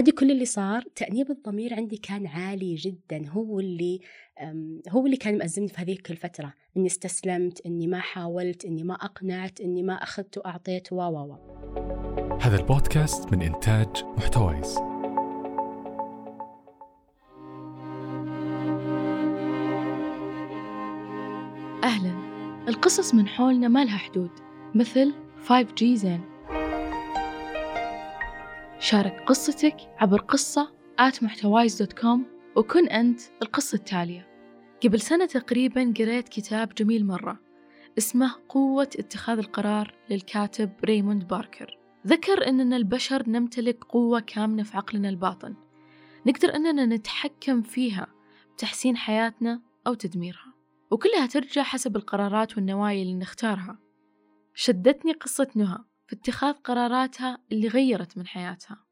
عادي كل اللي صار تأنيب الضمير عندي كان عالي جدا هو اللي هو اللي كان مأزمني في هذيك الفترة إني استسلمت إني ما حاولت إني ما أقنعت إني ما أخذت وأعطيت و و هذا البودكاست من إنتاج محتويس. أهلا القصص من حولنا ما لها حدود مثل 5G زين شارك قصتك عبر قصة at محتوايز dot com وكن أنت القصة التالية. قبل سنة تقريبا قريت كتاب جميل مرة اسمه قوة اتخاذ القرار للكاتب ريموند باركر. ذكر أننا البشر نمتلك قوة كامنة في عقلنا الباطن. نقدر أننا نتحكم فيها بتحسين حياتنا أو تدميرها. وكلها ترجع حسب القرارات والنوايا اللي نختارها. شدتني قصة نهى. في اتخاذ قراراتها اللي غيرت من حياتها.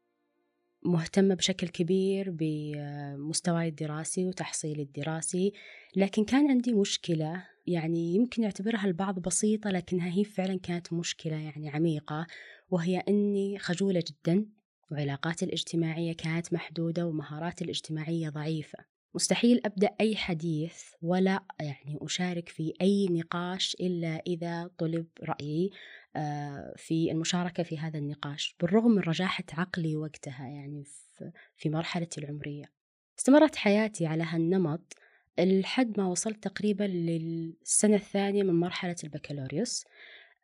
مهتمة بشكل كبير بمستواي الدراسي وتحصيلي الدراسي لكن كان عندي مشكلة يعني يمكن يعتبرها البعض بسيطة لكنها هي فعلا كانت مشكلة يعني عميقة وهي أني خجولة جدا وعلاقاتي الاجتماعية كانت محدودة ومهاراتي الاجتماعية ضعيفة. مستحيل أبدأ أي حديث ولا يعني أشارك في أي نقاش إلا إذا طلب رأيي. في المشاركة في هذا النقاش بالرغم من رجاحة عقلي وقتها يعني في مرحلتي العمرية. استمرت حياتي على هالنمط لحد ما وصلت تقريبا للسنة الثانية من مرحلة البكالوريوس.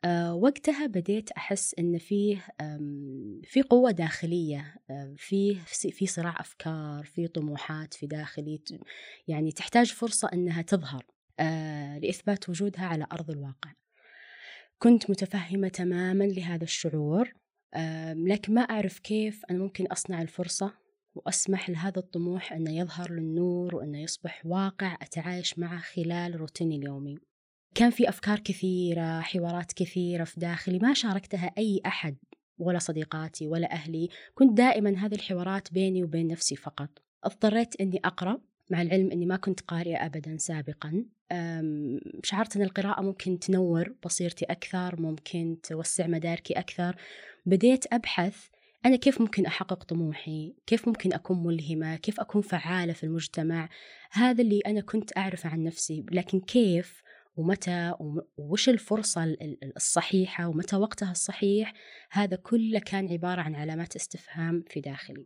أه وقتها بديت أحس إن فيه في قوة داخلية فيه في صراع أفكار في طموحات في داخلي يعني تحتاج فرصة إنها تظهر لإثبات وجودها على أرض الواقع. كنت متفهمة تماما لهذا الشعور لكن ما أعرف كيف أنا ممكن أصنع الفرصة وأسمح لهذا الطموح أنه يظهر للنور وأنه يصبح واقع أتعايش معه خلال روتيني اليومي. كان في أفكار كثيرة حوارات كثيرة في داخلي ما شاركتها أي أحد ولا صديقاتي ولا أهلي. كنت دائما هذه الحوارات بيني وبين نفسي فقط. اضطريت أني أقرأ مع العلم أني ما كنت قارئة أبدا سابقا. شعرت أن القراءة ممكن تنور بصيرتي أكثر ممكن توسع مداركي أكثر. بديت أبحث أنا كيف ممكن أحقق طموحي؟ كيف ممكن أكون ملهمة؟ كيف أكون فعالة في المجتمع؟ هذا اللي أنا كنت أعرفه عن نفسي. لكن كيف ومتى وش الفرصة الصحيحة ومتى وقتها الصحيح؟ هذا كله كان عبارة عن علامات استفهام في داخلي.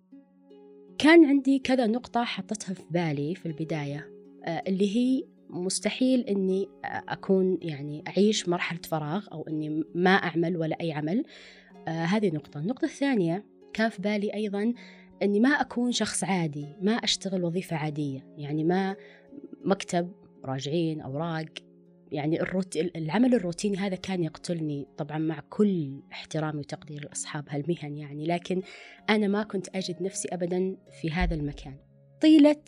كان عندي كذا نقطة حطتها في بالي في البداية آه، اللي هي مستحيل إني أكون يعني أعيش مرحلة فراغ أو إني ما أعمل ولا أي عمل آه هذه نقطة. النقطة الثانية كان في بالي أيضا إني ما أكون شخص عادي ما أشتغل وظيفة عادية يعني ما مكتب راجعين أوراق يعني الروت... العمل الروتيني هذا كان يقتلني طبعا مع كل احترامي وتقدير لأصحاب هالمهن يعني لكن أنا ما كنت أجد نفسي ابدا في هذا المكان. طيله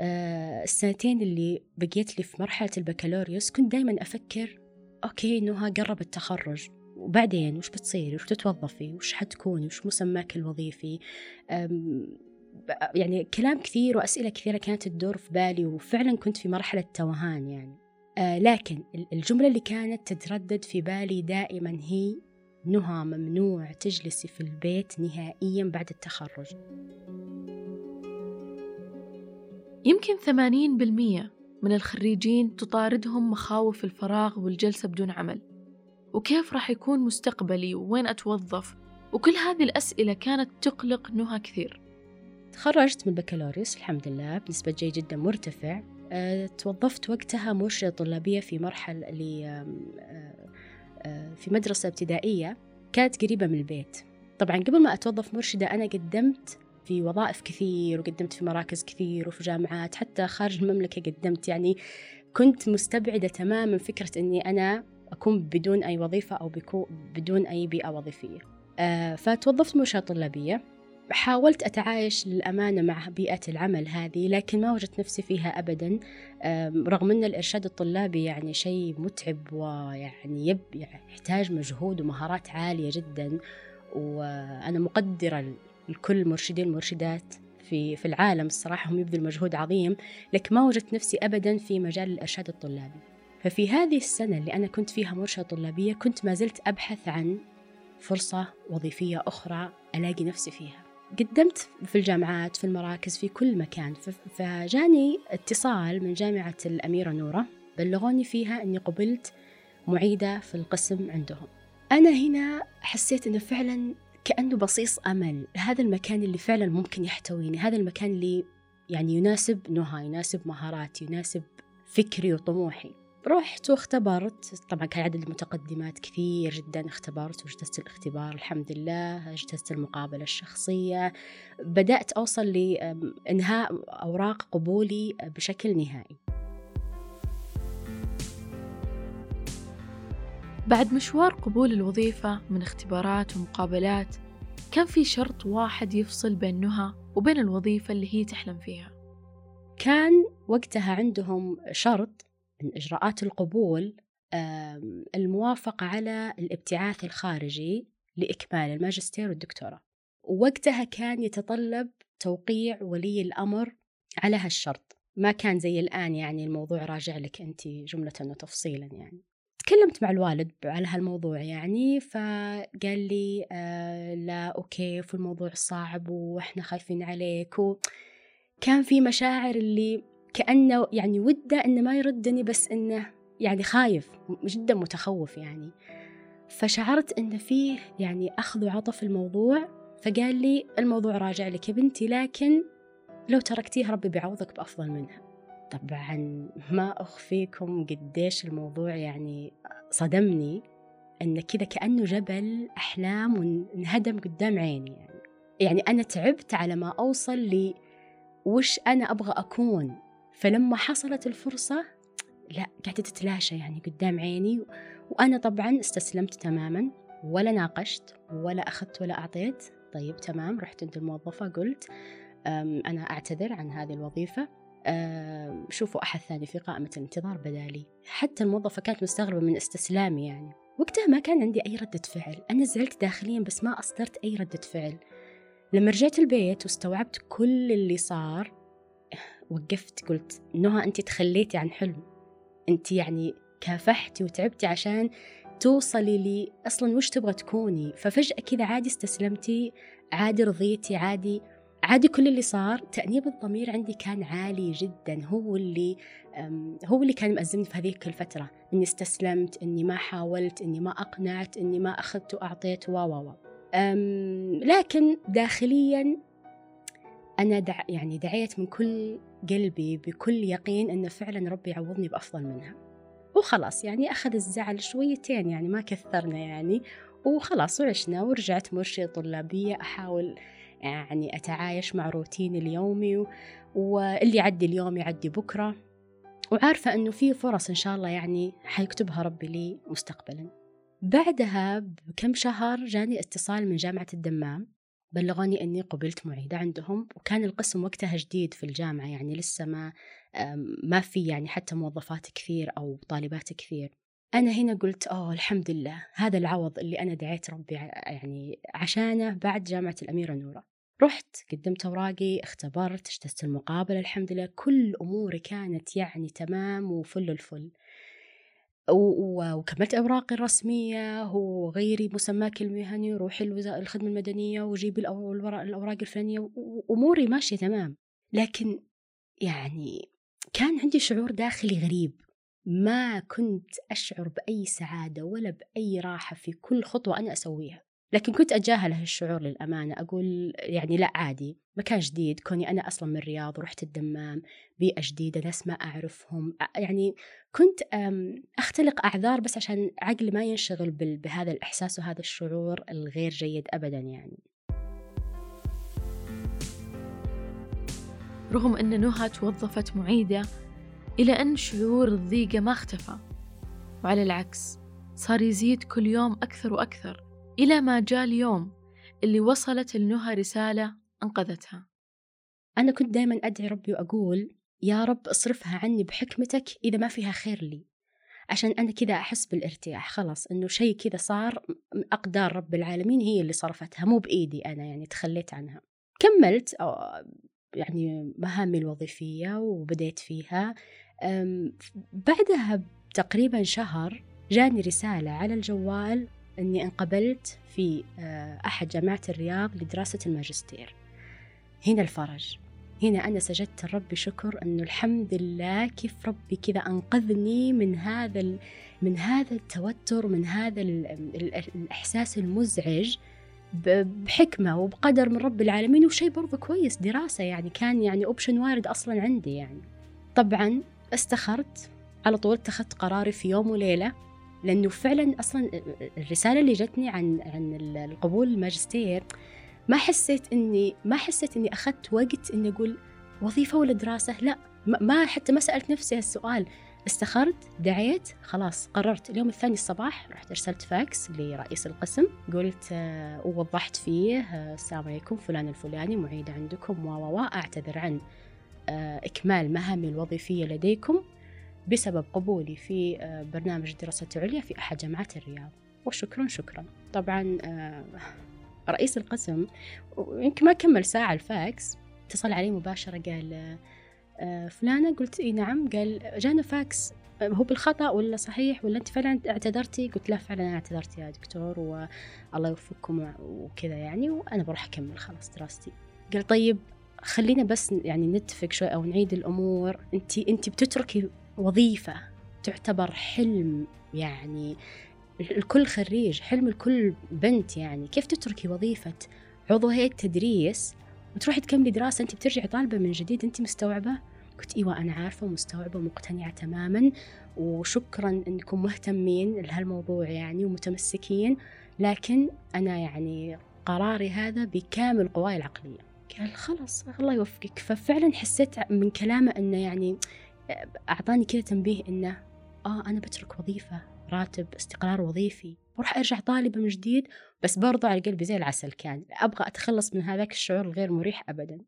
آه، السنتين اللي بقيت لي في مرحلة البكالوريوس كنت دايما أفكر okay نهى قرب التخرج. وبعدين وش بتصيري وش تتوظفي وش حتكوني وش مسماك الوظيفي؟ يعني كلام كثير وأسئلة كثيرة كانت تدور في بالي وفعلا كنت في مرحلة توهان يعني. لكن الجملة اللي كانت تتردد في بالي دائما هي نهى ممنوع تجلسي في البيت نهائيا بعد التخرج. يمكن 80% من الخريجين تطاردهم مخاوف الفراغ والجلسة بدون عمل. وكيف راح يكون مستقبلي؟ ووين أتوظف؟ وكل هذه الأسئلة كانت تقلق نهى كثير. تخرجت من البكالوريوس الحمد لله بنسبة جيد جدا مرتفع. توظفت وقتها مرشدة طلابية في مرحلة أه، أه، في مدرسة ابتدائية كانت قريبة من البيت. طبعا قبل ما أتوظف مرشدة أنا قدمت في وظائف كثير وقدمت في مراكز كثير وفي جامعات حتى خارج المملكة قدمت. يعني كنت مستبعدة تماما فكرة أني أنا أكون بدون أي وظيفة أو بدون أي بيئة وظيفية. آه فتوظفت مرشدة طلابية. حاولت أتعايش للأمانة مع بيئة العمل هذه لكن ما وجدت نفسي فيها أبدا. رغم أن الإرشاد الطلابي يعني شيء متعب ويعني يب يعني يحتاج مجهود ومهارات عالية جدا وأنا مقدرة لكل مرشدين المرشدات في في العالم الصراحة هم يبذلوا مجهود عظيم لكن ما وجدت نفسي أبدا في مجال الإرشاد الطلابي. ففي هذه السنة اللي أنا كنت فيها مرشدة طلابية كنت ما زلت أبحث عن فرصة وظيفية أخرى ألاقي نفسي فيها. قدمت في الجامعات في المراكز في كل مكان. فجاني اتصال من جامعة الأميرة نورة بلغوني فيها أني قبلت معيدة في القسم عندهم. أنا هنا حسيت أنه فعلا كأنه بصيص أمل. هذا المكان اللي فعلا ممكن يحتويني. هذا المكان اللي يعني يناسب نهى يناسب مهاراتي يناسب فكري وطموحي. رحت واختبرت. طبعا كان عدد المتقدمات كثير جدا. اختبرت واجتزت الاختبار الحمد لله. اجتزت المقابلة الشخصية. بدأت أوصل لإنهاء أوراق قبولي بشكل نهائي. بعد مشوار قبول الوظيفة من اختبارات ومقابلات كان في شرط واحد يفصل بين نهى وبين الوظيفة اللي هي تحلم فيها. كان وقتها عندهم شرط من إجراءات القبول الموافقة على الابتعاث الخارجي لإكمال الماجستير والدكتوراه. ووقتها كان يتطلب توقيع ولي الأمر على هالشرط. ما كان زي الآن يعني الموضوع راجع لك أنت جملة وتفصيلا يعني. تكلمت مع الوالد على هالموضوع يعني فقال لي آه لا أوكي في الموضوع صعب وإحنا خايفين عليك. وكان في مشاعر اللي كأنه يعني ودة إنه ما يردني بس إنه يعني خايف جدا متخوف يعني. فشعرت إن فيه يعني أخذ وعطف الموضوع فقال لي الموضوع راجع لك يا بنتي لكن لو تركتيه ربي بيعوضك بأفضل منها. طبعا ما أخفيكم قديش الموضوع يعني صدمني أن كذا كأنه جبل أحلام وانهدم قدام عيني يعني. يعني أنا تعبت على ما أوصل لي وش أنا أبغى أكون. فلما حصلت الفرصة لا قاعدة تتلاشى يعني قدام عيني وأنا طبعا استسلمت تماما ولا ناقشت ولا أخذت ولا أعطيت. طيب تمام رحت عند الموظفة قلت أنا أعتذر عن هذه الوظيفة. شوفوا أحد ثاني في قائمة الانتظار بدالي. حتى الموظفة كانت مستغربة من استسلامي يعني. وقتها ما كان عندي أي ردة فعل. أنا زعلت داخليا بس ما أصدرت أي ردة فعل. لما رجعت البيت واستوعبت كل اللي صار وقفت قلت نهى أنت تخليتي عن حلم. أنت يعني كافحتي وتعبتي عشان توصلي لي أصلا وش تبغى تكوني. ففجأة كذا عادي استسلمتي عادي رضيتي عادي عادي كل اللي صار. تأنيب الضمير عندي كان عالي جدا هو اللي هو اللي كان مأزمني في هذيك الفترة. إني استسلمت إني ما حاولت إني ما أقنعت إني ما أخذت وأعطيت و و لكن داخليا أنا دع يعني دعيت من كل قلبي بكل يقين أن فعلا ربي يعوضني بأفضل منها. وخلاص يعني أخذ الزعل شويتين يعني ما كثرنا يعني وخلاص وعشنا ورجعت مرشدة طلابية أحاول يعني أتعايش مع روتيني اليومي واللي يعدي اليوم يعدي بكرة. وعارفة أنه في فرص إن شاء الله يعني حيكتبها ربي لي مستقبلا. بعدها بكم شهر جاني اتصال من جامعة الدمام. بلغوني أني قبلت معيدة عندهم وكان القسم وقتها جديد في الجامعة يعني لسه ما ما في يعني حتى موظفات كثير أو طالبات كثير. أنا هنا قلت أوه الحمد لله هذا العوض اللي أنا دعيت ربي يعني عشانه بعد جامعة الأميرة نورة رحت قدمت أوراقي اختبرت اجتزت المقابلة الحمد لله كل أموري كانت يعني تمام وفل الفل. وكملت أوراقي الرسمية وغيري مسماك المهني وروحي الوزارة الخدمة المدنية وجيبي الأوراق الفلانية وأموري ماشية تمام. لكن يعني كان عندي شعور داخلي غريب. ما كنت أشعر بأي سعادة ولا بأي راحة في كل خطوة أنا أسويها. لكن كنت أتجاهل هالشعور للأمانة. أقول يعني لا عادي مكان جديد كوني أنا أصلا من الرياض ورحت الدمام بيئة جديدة ناس ما أعرفهم. يعني كنت أختلق أعذار بس عشان عقلي ما ينشغل بهذا الإحساس وهذا الشعور الغير جيد أبدا يعني. رغم أن نهى توظفت معيدة إلى أن شعور الضيقة ما اختفى وعلى العكس صار يزيد كل يوم أكثر وأكثر. إلى ما جاء اليوم اللي وصلت لنهى رسالة أنقذتها. أنا كنت دائما أدعي ربي وأقول يا رب اصرفها عني بحكمتك إذا ما فيها خير لي. عشان أنا كذا أحس بالارتياح خلاص إنه شيء كذا صار أقدار رب العالمين هي اللي صرفتها مو بإيدي أنا يعني تخليت عنها. كملت يعني مهامي الوظيفية وبديت فيها. بعدها تقريبا شهر جاني رسالة على الجوال أني انقبلت في آه، أحد جامعات الرياض لدراسة الماجستير. هنا الفرج. هنا أنا سجدت لربي شكر أنه الحمد لله كيف ربي كذا أنقذني من هذا. من هذا التوتر من هذا ال... ال... الإحساس المزعج بحكمة وبقدر من رب العالمين وشيء برضه كويس دراسة يعني كان يعني أوبشن وارد أصلا عندي يعني. طبعا استخرت على طول اتخذت قراري في يوم وليلة. لأنه فعلا أصلا الرسالة اللي جتني عن عن القبول الماجستير ما حسيت إني ما حسيت إني أخذت وقت إني أقول وظيفة ولا دراسة لا. ما حتى ما سألت نفسي هالسؤال. استخرت دعيت خلاص. قررت اليوم الثاني الصباح رحت أرسلت فاكس لرئيس القسم. قلت آه ووضحت فيه آه السلام عليكم فلان الفلاني معيدة عندكم و أعتذر عن آه إكمال مهامي الوظيفية لديكم. بسبب قبولي في آه برنامج الدراسات العليا في أحد جامعات الرياض. وشكرا شكرا. طبعا آه رئيس القسم يمكن ما كمل ساعة الفاكس اتصل علي مباشرة قال آه، فلانة. قلت إي نعم. قال جانا فاكس. هو بالخطأ ولا صحيح ولا أنت فعلا اعتذرتي؟ قلت لا فعلا أنا اعتذرت يا دكتور والله يوفقكم وكذا يعني وأنا بروح أكمل خلاص دراستي. قال طيب خلينا بس يعني نتفق شوي أو نعيد الأمور. أنت أنت بتتركي وظيفة تعتبر حلم يعني الكل خريج حلم الكل بنت يعني. كيف تتركي وظيفة عضو هيئة تدريس وتروحي تكملي دراسة؟ أنت بترجعي طالبة من جديد أنت مستوعبة؟ قلت إيوة أنا عارفة ومستوعبة ومقتنعة تماما. وشكرا أنكم مهتمين لهالموضوع يعني ومتمسكين. لكن أنا يعني قراري هذا بكامل قواي العقلية. قال خلاص الله يوفقك. ففعلا حسيت من كلامه أنه يعني أعطاني كذا تنبيه أنه آه أنا بترك وظيفة راتب استقرار وظيفي وراح أرجع طالبة من جديد بس برضو على قلبي زي العسل كان. أبغى أتخلص من هذاك الشعور الغير مريح أبدا.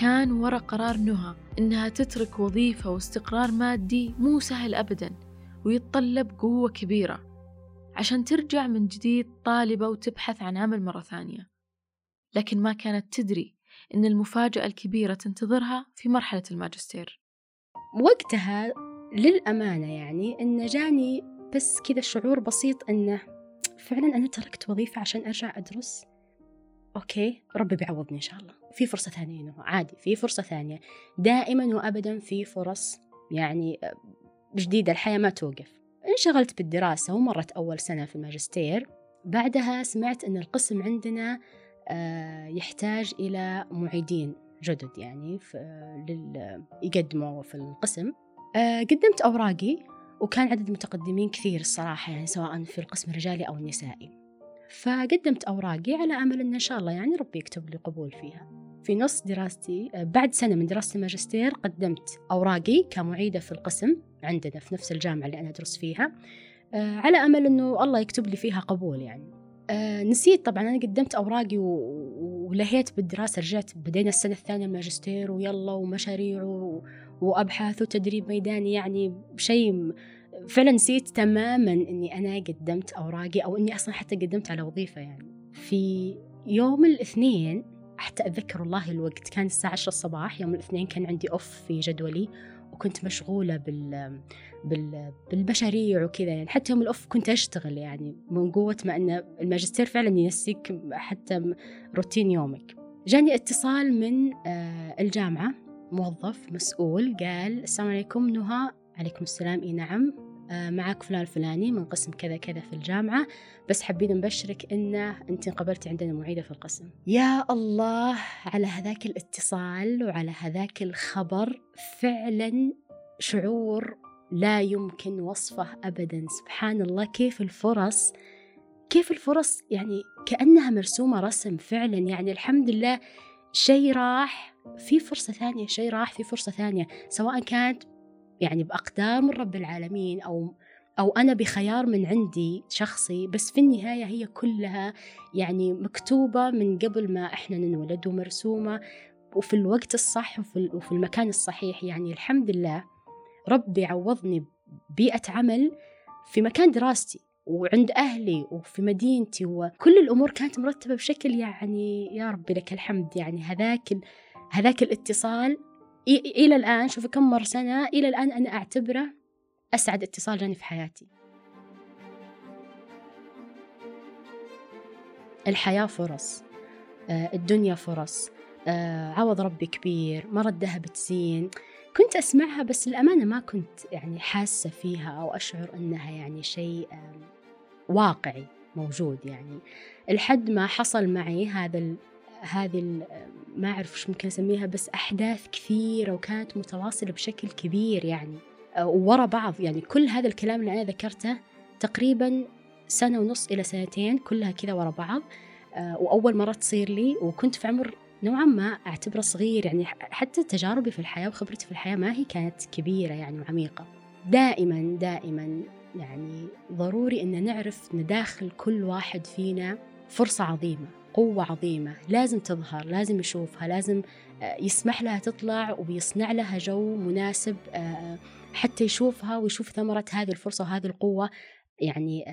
كان ورا قرار نهى إنها تترك وظيفة واستقرار مادي مو سهل أبدا ويتطلب قوة كبيرة عشان ترجع من جديد طالبة وتبحث عن عمل مرة ثانية. لكن ما كانت تدري إن المفاجأة الكبيرة تنتظرها في مرحلة الماجستير. وقتها للأمانة يعني إنه جاني بس كذا شعور بسيط إنه فعلا أنا تركت وظيفة عشان أرجع أدرس. أوكي ربي بيعوضني إن شاء الله. في فرصة ثانية إنه عادي في فرصة ثانية. دائما وأبدا في فرص يعني جديدة الحياة ما توقف. انشغلت بالدراسة ومرت أول سنة في الماجستير. بعدها سمعت أن القسم عندنا يحتاج إلى معيدين جدد يعني لل... يقدموا في القسم. آه، قدمت أوراقي وكان عدد متقدمين كثير الصراحة يعني سواء في القسم الرجالي أو النسائي. فقدمت أوراقي على أمل أن إن شاء الله يعني ربي يكتب لي قبول فيها. في نص دراستي آه، بعد سنة من دراسة الماجستير قدمت أوراقي كمعيدة في القسم عندنا في نفس الجامعة اللي أنا أدرس فيها. على أمل أنه الله يكتب لي فيها قبول يعني. آه نسيت طبعا أنا قدمت أوراقي و... ولهيت بالدراسة رجعت بدينا السنة الثانية الماجستير ويلا ومشاريع و... وأبحاث وتدريب ميداني يعني شيء فعلا نسيت تماما إني أنا قدمت أوراقي أو إني أصلا حتى قدمت على وظيفة يعني. في يوم الاثنين حتى أتذكر والله الوقت كان الساعة 10 الصباح يوم الاثنين كان عندي أوف في جدولي. وكنت مشغولة بال بال بالمشاريع وكذا يعني. حتى يوم الأوف كنت أشتغل يعني من قوة ما أن الماجستير فعلا ينسيك حتى روتين يومك. جاني اتصال من آه، الجامعة موظف مسؤول قال السلام عليكم نهى. عليكم السلام إي نعم. معك فلان الفلاني من قسم كذا كذا في الجامعة بس حابين نبشرك إن أنت انقبلتي عندنا معيدة في القسم. يا الله على هذاك الاتصال وعلى هذاك الخبر فعلا شعور لا يمكن وصفه أبدا. سبحان الله كيف الفرص كيف الفرص؟ يعني كأنها مرسومة رسم فعلا. يعني الحمد لله شيء راح في فرصة ثانية شيء راح في فرصة ثانية سواء كانت يعني بأقدار من رب العالمين أو أو أنا بخيار من عندي شخصي بس في النهاية هي كلها يعني مكتوبة من قبل ما إحنا ننولد ومرسومة وفي الوقت الصح وفي, المكان الصحيح. يعني الحمد لله ربي عوضني بيئة عمل في مكان دراستي وعند أهلي وفي مدينتي وكل الأمور كانت مرتبة بشكل يعني يا ربي لك الحمد. يعني هذاك هذاك الاتصال إلى الآن شوف كم مر سنة إلى الآن أنا أعتبره أسعد اتصال جاني في حياتي. الحياة فرص آه، الدنيا فرص آه، عوض ربي كبير مرة الذهب تزين. كنت أسمعها بس الأمانة ما كنت يعني حاسة فيها أو أشعر أنها يعني شيء واقعي موجود يعني. لحد ما حصل معي هذا هذه ما أعرف شو ممكن أسميها بس أحداث كثيرة وكانت متواصلة بشكل كبير يعني. ورا بعض يعني كل هذا الكلام اللي أنا ذكرته تقريبا سنة ونص إلى سنتين كلها كذا ورا بعض. وأول مرة تصير لي وكنت في عمر نوعا ما أعتبره صغير يعني حتى تجاربي في الحياة وخبرتي في الحياة ما هي كانت كبيرة يعني وعميقة. دائما دائما يعني ضروري أن نعرف نداخل كل واحد فينا فرصة عظيمة. قوة عظيمة لازم تظهر لازم يشوفها لازم آه، يسمح لها تطلع ويصنع لها جو مناسب آه، حتى يشوفها ويشوف ثمرة هذه الفرصة وهذه القوة يعني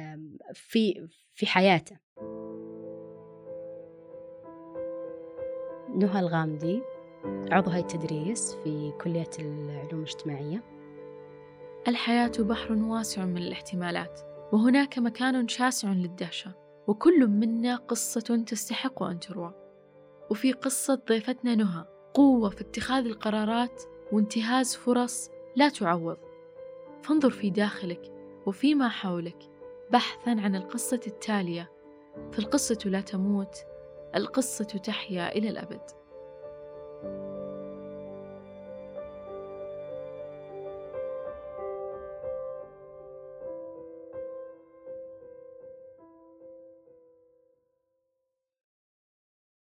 في في حياته. نهى الغامدي عضو هيئة التدريس في كلية العلوم الاجتماعية. الحياة بحر واسع من الاحتمالات وهناك مكان شاسع للدهشة. وكل منا قصة تستحق أن تروى. وفي قصة ضيفتنا نهى قوة في اتخاذ القرارات وانتهاز فرص لا تعوض. فانظر في داخلك وفيما حولك بحثا عن القصة التالية. فالقصة لا تموت القصة تحيا إلى الأبد.